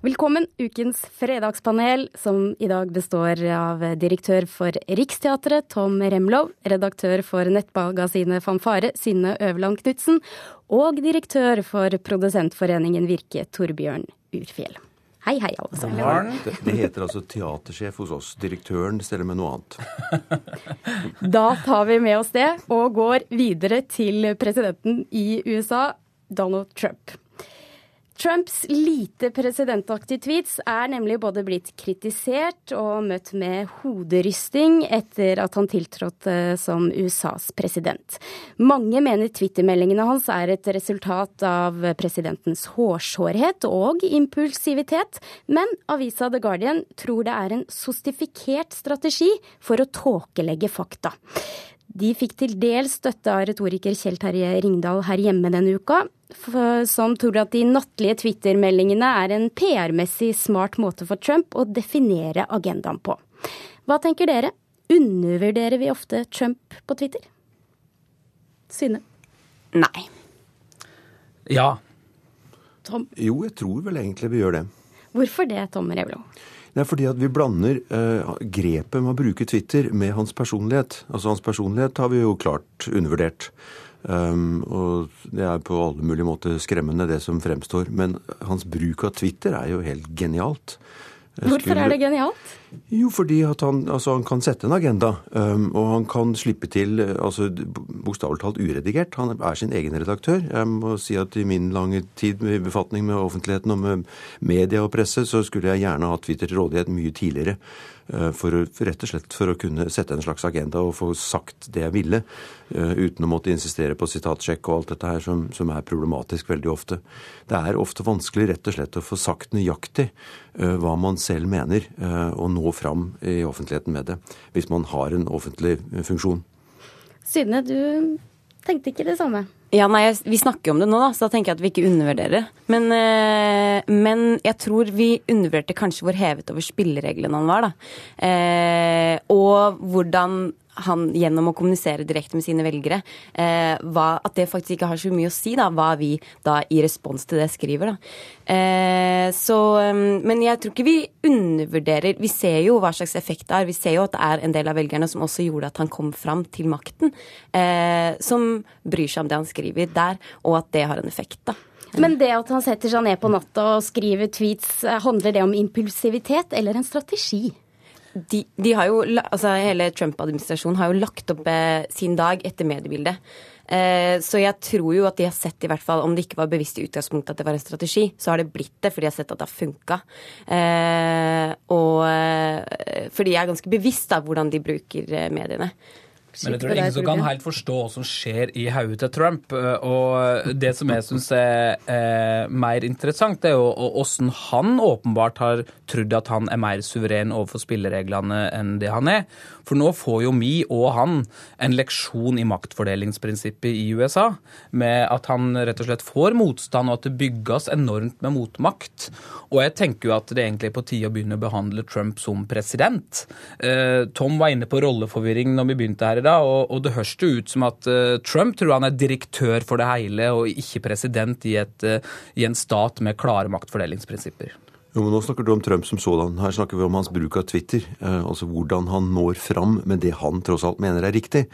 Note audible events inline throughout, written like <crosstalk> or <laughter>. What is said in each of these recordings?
Velkommen, ukens fredagspanel, som i dag består av direktør for Riksteatret, Tom Remlov, redaktør for nettmagasinet Fanfare, Synne Øverland Knutsen, og direktør for Produsentforeningen Virke, Torbjørn Urfjell. Hei, hei, alle sammen. Det, det heter altså teatersjef hos oss. Direktøren steller med noe annet. <laughs> Da tar vi med oss det, og går videre til presidenten i USA, Donald Trump. Trumps lite presidentaktige tweets er nemlig både blitt kritisert og møtt med hoderysting etter at han tiltrådte som USAs president. Mange mener twittermeldingene hans er et resultat av presidentens hårsårhet og impulsivitet, men avisa The Guardian tror det er en sostifikert strategi for å tåkelegge fakta. De fikk til dels støtte av retoriker Kjell Terje Ringdal her hjemme denne uka, som tror at de nattlige Twitter-meldingene er en PR-messig smart måte for Trump å definere agendaen på. Hva tenker dere? Undervurderer vi ofte Trump på Twitter? Synne? Nei. Ja. Tom? Jo, jeg tror vel egentlig vi gjør det. Hvorfor det, Tom Revlo? Det er fordi at vi blander eh, grepet med å bruke Twitter med hans personlighet. Altså Hans personlighet har vi jo klart undervurdert. Um, og det er på alle mulige måter skremmende, det som fremstår. Men hans bruk av Twitter er jo helt genialt. Jeg Hvorfor skulle- er det genialt? Jo, fordi han, altså, han kan sette en agenda. Um, og han kan slippe til eh, altså, bokstavelig talt uredigert. Han er sin egen redaktør. Jeg må si at i min lange tid med befatning med offentligheten og med media og presse, så skulle jeg gjerne hatt Twitter til rådighet mye tidligere. Eh, For, rett og slett for å kunne sette en slags agenda og få sagt det jeg ville. eh, Uten å måtte insistere på sitatsjekk og alt dette her som, som er problematisk veldig ofte. Det er ofte vanskelig rett og slett å få sagt nøyaktig eh, hva man selv mener, og nå fram i offentligheten med det. Hvis man har en offentlig funksjon. Synne, du tenkte ikke det samme. Ja, nei, Vi snakker om det nå, da, så da tenker jeg at vi ikke undervurderer. Men, eh, men jeg tror vi undervurderte kanskje hvor hevet over spillereglene han var. da. Eh, og hvordan han gjennom å kommunisere direkte med sine velgere, eh, hva, at det faktisk ikke har så mye å si da, hva vi da i respons til det skriver. da. Eh, så, eh, men jeg tror ikke vi undervurderer Vi ser jo hva slags effekt det har. Vi ser jo at det er en del av velgerne som også gjorde at han kom fram til makten, eh, som bryr seg om det han skriver der, og at det har en effekt. da. Men det at han setter seg ned på natta og skriver tweets, eh, handler det om impulsivitet eller en strategi? De, de har jo, altså Hele Trump-administrasjonen har jo lagt opp eh, sin dag etter mediebildet. Eh, så jeg tror jo at de har sett, i hvert fall om det ikke var bevisst i utgangspunktet at det var en strategi, så har det blitt det, for de har sett at det har funka. Eh, og eh, for de er ganske bevisst av hvordan de bruker eh, mediene. Men jeg tror ingen som kan helt forstå hva som skjer i hodet til Trump. eh, Og det som jeg syns er eh, mer interessant, det er jo åssen han åpenbart har trodd at han er mer suveren overfor spillereglene enn det han er. For nå får jo vi og han en leksjon i maktfordelingsprinsippet i USA, med at han rett og slett får motstand, og at det bygges enormt med motmakt. Og jeg tenker jo at det egentlig er på tide å begynne å behandle Trump som president. Eh, Tom var inne på rolleforvirring når vi begynte her dag, og, og det høres jo ut som at uh, Trump tror han er direktør for det hele, og ikke president i, et, uh, i en stat med klare maktfordelingsprinsipper. Jo, men Nå snakker du om Trump som sådan. Her snakker vi om hans bruk av Twitter. Eh, altså hvordan han når fram med det han tross alt mener er riktig.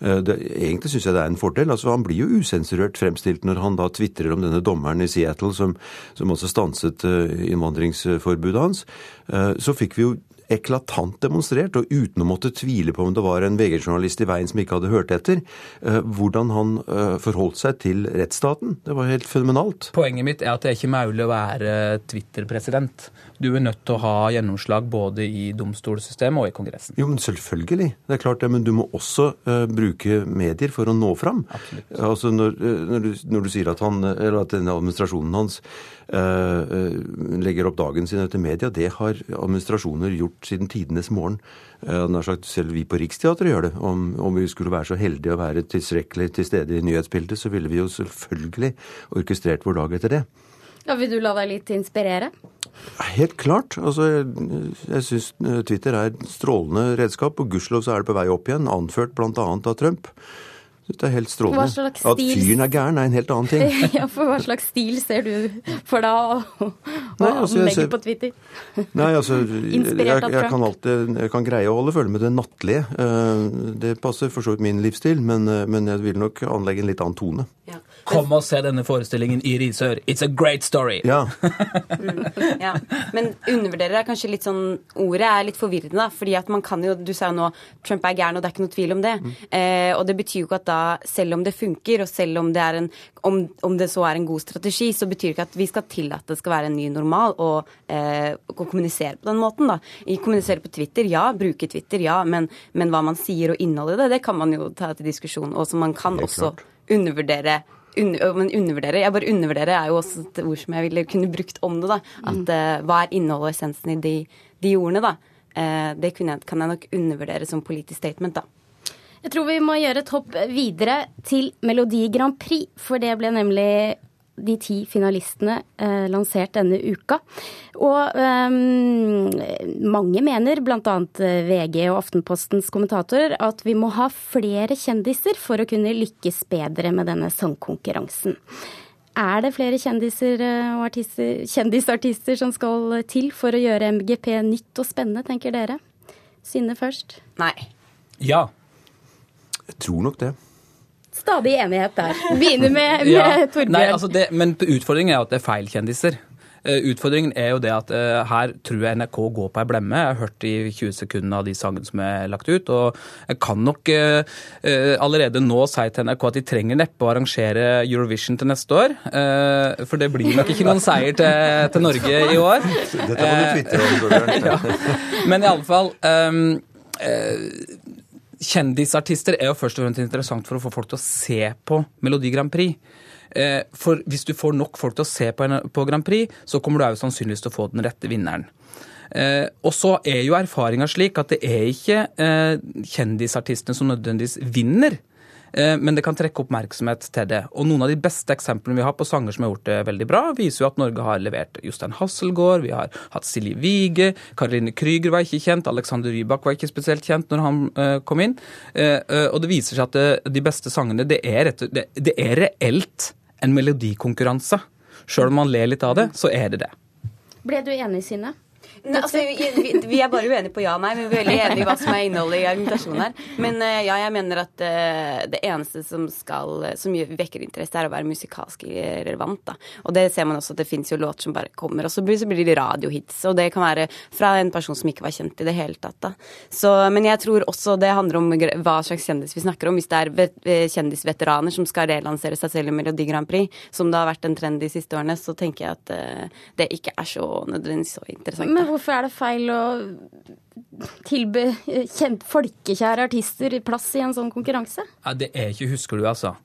Eh, det, egentlig syns jeg det er en fordel. altså Han blir jo usensurert fremstilt når han da tvitrer om denne dommeren i Seattle som, som også stanset eh, innvandringsforbudet hans. Eh, så fikk vi jo eklatant demonstrert, og uten å måtte tvile på om det var en VG-journalist i veien som ikke hadde hørt etter, eh, hvordan han eh, forholdt seg til rettsstaten. Det var helt fenomenalt. Poenget mitt er at det er ikke mulig å være Twitter-president. Du er nødt til å ha gjennomslag både i domstolssystemet og i Kongressen. Jo, men selvfølgelig. Det er klart det, men du må også eh, bruke medier for å nå fram. Absolutt. Altså når, når, du, når du sier at, han, eller at denne administrasjonen hans eh, legger opp dagen sin etter media, det har administrasjoner gjort siden tidenes morgen. Han har sagt Selv vi på Riksteatret gjør det. Om, om vi skulle være så heldige å være tilstrekkelig til stede i nyhetsbildet, så ville vi jo selvfølgelig orkestrert vår dag etter det. Ja, vil du la deg litt inspirere? Helt klart. Altså, jeg, jeg syns Twitter er et strålende redskap, og gudskjelov så er det på vei opp igjen, anført bl.a. av Trump. Det er helt strålende. At fyren er gæren, er en helt annen ting. <laughs> ja, for Hva slags stil ser du for deg å altså, legge på Twitter? Nei, altså, jeg, <laughs> jeg, kan alltid jeg kan greie å holde følge med det nattlige. Eh, det passer for så vidt min livsstil, men, eh, men jeg vil nok anlegge en litt annen tone. Ja. Kom og se denne forestillingen i Risør. It's a great story! Ja. <laughs> mm, ja. Men undervurderer er kanskje litt sånn Ordet er litt forvirrende, da. fordi at man kan jo Du sa jo nå Trump er gæren, og det er ikke noe tvil om det. Mm. Eh, og det betyr jo ikke at da, selv om det funker, og selv om det, er en, om, om det så er en god strategi, så betyr det ikke at vi skal tillate det skal være en ny normal å eh, kommunisere på den måten, da. Kommunisere på Twitter, ja. Bruke Twitter, ja. Men, men hva man sier og innholdet i det, det kan man jo ta til diskusjon. Og som man kan også undervurdere under, men undervurdere Jeg bare undervurdere er jo også et ord som jeg ville kunne brukt om det. da, At uh, Hva er innholdet og essensen i de, de ordene? da, uh, Det jeg, kan jeg nok undervurdere som politisk statement. da. Jeg tror vi må gjøre et hopp videre til Melodi Grand Prix, for det ble nemlig de ti finalistene eh, lansert denne uka. Og eh, mange mener, bl.a. Eh, VG og Aftenpostens kommentatorer, at vi må ha flere kjendiser for å kunne lykkes bedre med denne sangkonkurransen. Er det flere kjendiser eh, og artister, kjendisartister som skal til for å gjøre MGP nytt og spennende, tenker dere? Synne først. Nei. Ja. Jeg tror nok det stadig enighet der. <laughs> Begynner med, med ja. Torbjørn. Altså men utfordringen er at det er feil kjendiser. Eh, utfordringen er jo det at uh, her tror jeg NRK går på ei blemme. Jeg har hørt i 20 sekunder av de sangene som er lagt ut. Og jeg kan nok uh, uh, allerede nå si til NRK at de trenger neppe å arrangere Eurovision til neste år. for det blir nok ikke noen seier til, til Norge i år. Dette må du tvitre om, Torbjørn. <laughs> ja. Men iallfall um, Kjendisartister er jo først og fremst interessant for å få folk til å se på Melodi Grand Prix. Eh, for hvis du får nok folk til å se på Grand Prix, så kommer du jo sannsynligvis til å få den rette vinneren. Eh, og så er jo erfaringa slik at det er ikke eh, kjendisartistene som nødvendigvis vinner. Eh, men det kan trekke oppmerksomhet til det. Og noen av de beste eksemplene vi har på sanger som har gjort det veldig bra, viser jo at Norge har levert Jostein Hasselgaard, vi har hatt Silje Wige, Karoline Krüger var ikke kjent, Alexander Rybak var ikke spesielt kjent når han uh, kom inn. Uh, og det viser seg at de beste sangene, det er, rett, det er reelt en melodikonkurranse. Sjøl om man ler litt av det, så er det det. Ble du enig, Synne? Ne, altså, vi, vi, er bare uenige på ja og nei, vi er veldig enige i hva som er innholdet i argumentasjonen her. Men uh, ja, jeg mener at uh, det eneste som skal som vekker interesse, er å være musikalsk relevant. da. Og det ser man også at det fins jo låter som bare kommer, og så blir, så blir det radiohits. Og det kan være fra en person som ikke var kjent i det hele tatt. da. Så, men jeg tror også det handler om hva slags kjendis vi snakker om. Hvis det er eh, kjendisveteraner som skal relansere seg selv i Melodi Grand Prix, som det har vært en trend de siste årene, så tenker jeg at det ikke er så nødvendigvis så interessant. Men hvorfor er det feil å tilby folkekjære artister plass i en sånn konkurranse? Ja, det er ikke husker du, altså.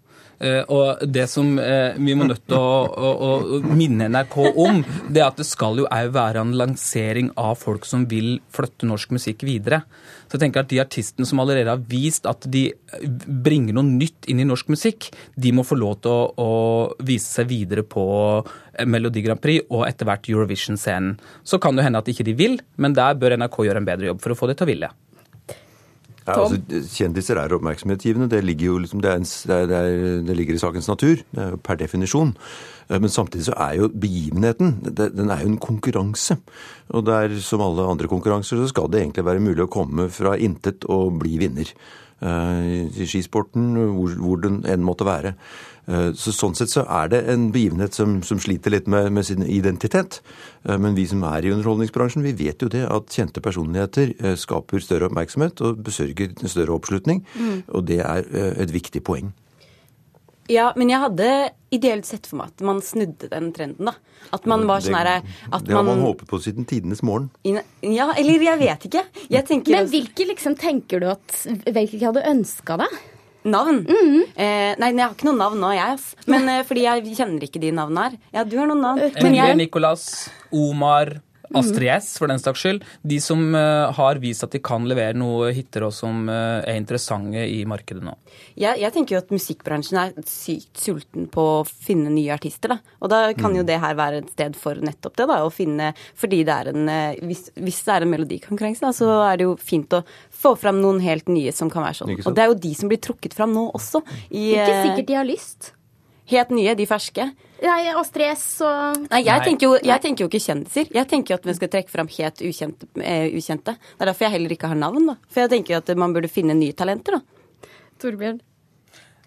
Eh, og det som eh, vi må nødt til å, å, å, minne NRK om, det er at det skal jo òg være en lansering av folk som vil flytte norsk musikk videre. Så jeg tenker at De artistene som allerede har vist at de bringer noe nytt inn i norsk musikk, de må få lov til å, å vise seg videre på eh, Melodi Grand Prix og etter hvert Eurovision-scenen. Så kan det hende at ikke de vil, men der bør NRK gjøre en bedre jobb for å få det til å ville. Ja, altså, kjendiser er oppmerksomhetsgivende. Det ligger jo liksom, det, er en, det, er, det, ligger i sakens natur, det er per definisjon. Eh, men samtidig så er jo begivenheten den er jo en konkurranse. Og der, som alle andre konkurranser så skal det egentlig være mulig å komme fra intet og bli vinner. Eh, I skisporten, hvor, hvor den enn måtte være. Eh, så Sånn sett så er det en begivenhet som, som sliter litt med, med, sin identitet. Eh, men vi som er i underholdningsbransjen, vi vet jo det at kjente personligheter skaper større oppmerksomhet og besørger større oppslutning. Mm. Og det er et viktig poeng. Ja, men jeg hadde ideelt sett for meg at man snudde den trenden, da. At man var sånn herre Det har man, man håpet på siden tidenes morgen. Ja, eller jeg vet ikke. Jeg Men hvilke liksom tenker du at Hvilke hadde ønska deg? Navn? Mm -hmm. eh, nei, jeg har ikke noe navn nå, jeg. ass. Men eh, fordi jeg kjenner ikke de navnene her. Ja, du har noen navn. Emilie, jeg... Nicolas, Omar Astrid S, for den saks skyld. De som har vist at de kan levere noe hiter og som er interessante i markedet nå. Jeg, jeg tenker jo at musikkbransjen er sykt sulten på å finne nye artister, da. Og da kan jo mm. det her være et sted for nettopp det, da. Å finne Fordi det er en Hvis, hvis det er en melodikonkurranse, da, så er det jo fint å få fram noen helt nye som kan være sånn. Og det er jo de som blir trukket fram nå også. I, Ikke sikkert de har lyst. Helt nye, de ferske? Nei, og stress og Nei, jeg, Tenker jo, jeg tenker jo ikke kjendiser. Jeg tenker jo at vi skal trekke fram helt ukjente, uh, ukjente. Det er derfor jeg heller ikke har navn, da. For jeg tenker jo at man burde finne nye talenter, da. Torbjørn?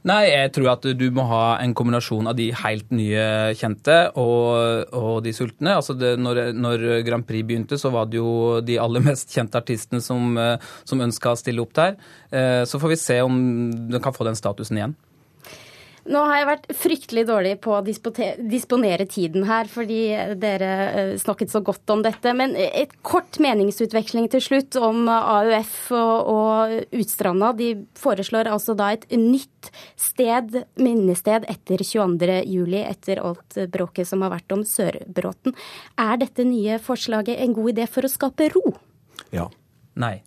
Nei, jeg tror at du må ha en kombinasjon av de helt nye kjente og, og de sultne. Altså det, når, når, Grand Prix begynte, så var det jo de aller mest kjente artistene som, eh, som ønska å stille opp der. Eh, så får vi se om den kan få den statusen igjen. Nå har jeg vært fryktelig dårlig på å disponere tiden her, fordi dere eh, snakket så godt om dette. Men et kort meningsutveksling til slutt om AUF og, og Utstranda. De foreslår altså da et nytt sted, minnested etter 22.07, etter alt bråket som har vært om Sørbråten. Er dette nye forslaget en god idé for å skape ro? Ja. Nei.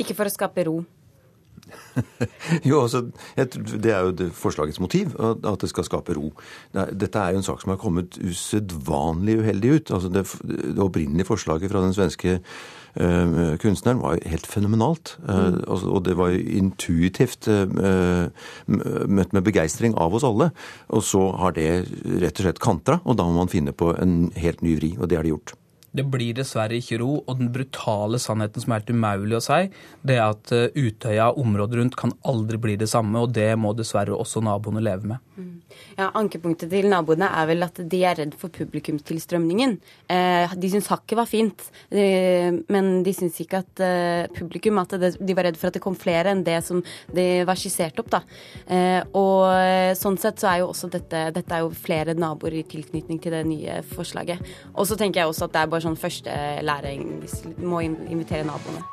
Ikke for å skape ro. <laughs> jo, altså, Det er jo det forslagets motiv, at det skal skape ro. Dette er jo en sak som har kommet usedvanlig uheldig ut. Altså det, det opprinnelige forslaget fra den svenske uh, kunstneren var jo helt fenomenalt. Uh, altså, og det var jo intuitivt uh, møtt med begeistring av oss alle. Og så har det rett og slett kantra, og da må man finne på en helt ny vri. Og det har de gjort. Det blir dessverre ikke ro, og den brutale sannheten som er helt umulig å si, det er at eh, Utøya og området rundt kan aldri bli det samme, og det må dessverre også naboene leve med. Mm. Ja, Ankepunktet til naboene er vel at de er redd for publikumstilstrømningen. Eh, de syns hakket var fint, eh, men de syns ikke at publikum at De var redd for at det kom flere enn det som det var skissert opp. da. Og sånn sett så er jo også dette Dette er jo flere naboer i tilknytning til det nye forslaget. Og så tenker jeg også at det er bare sånn første læring. Må invitere naboene.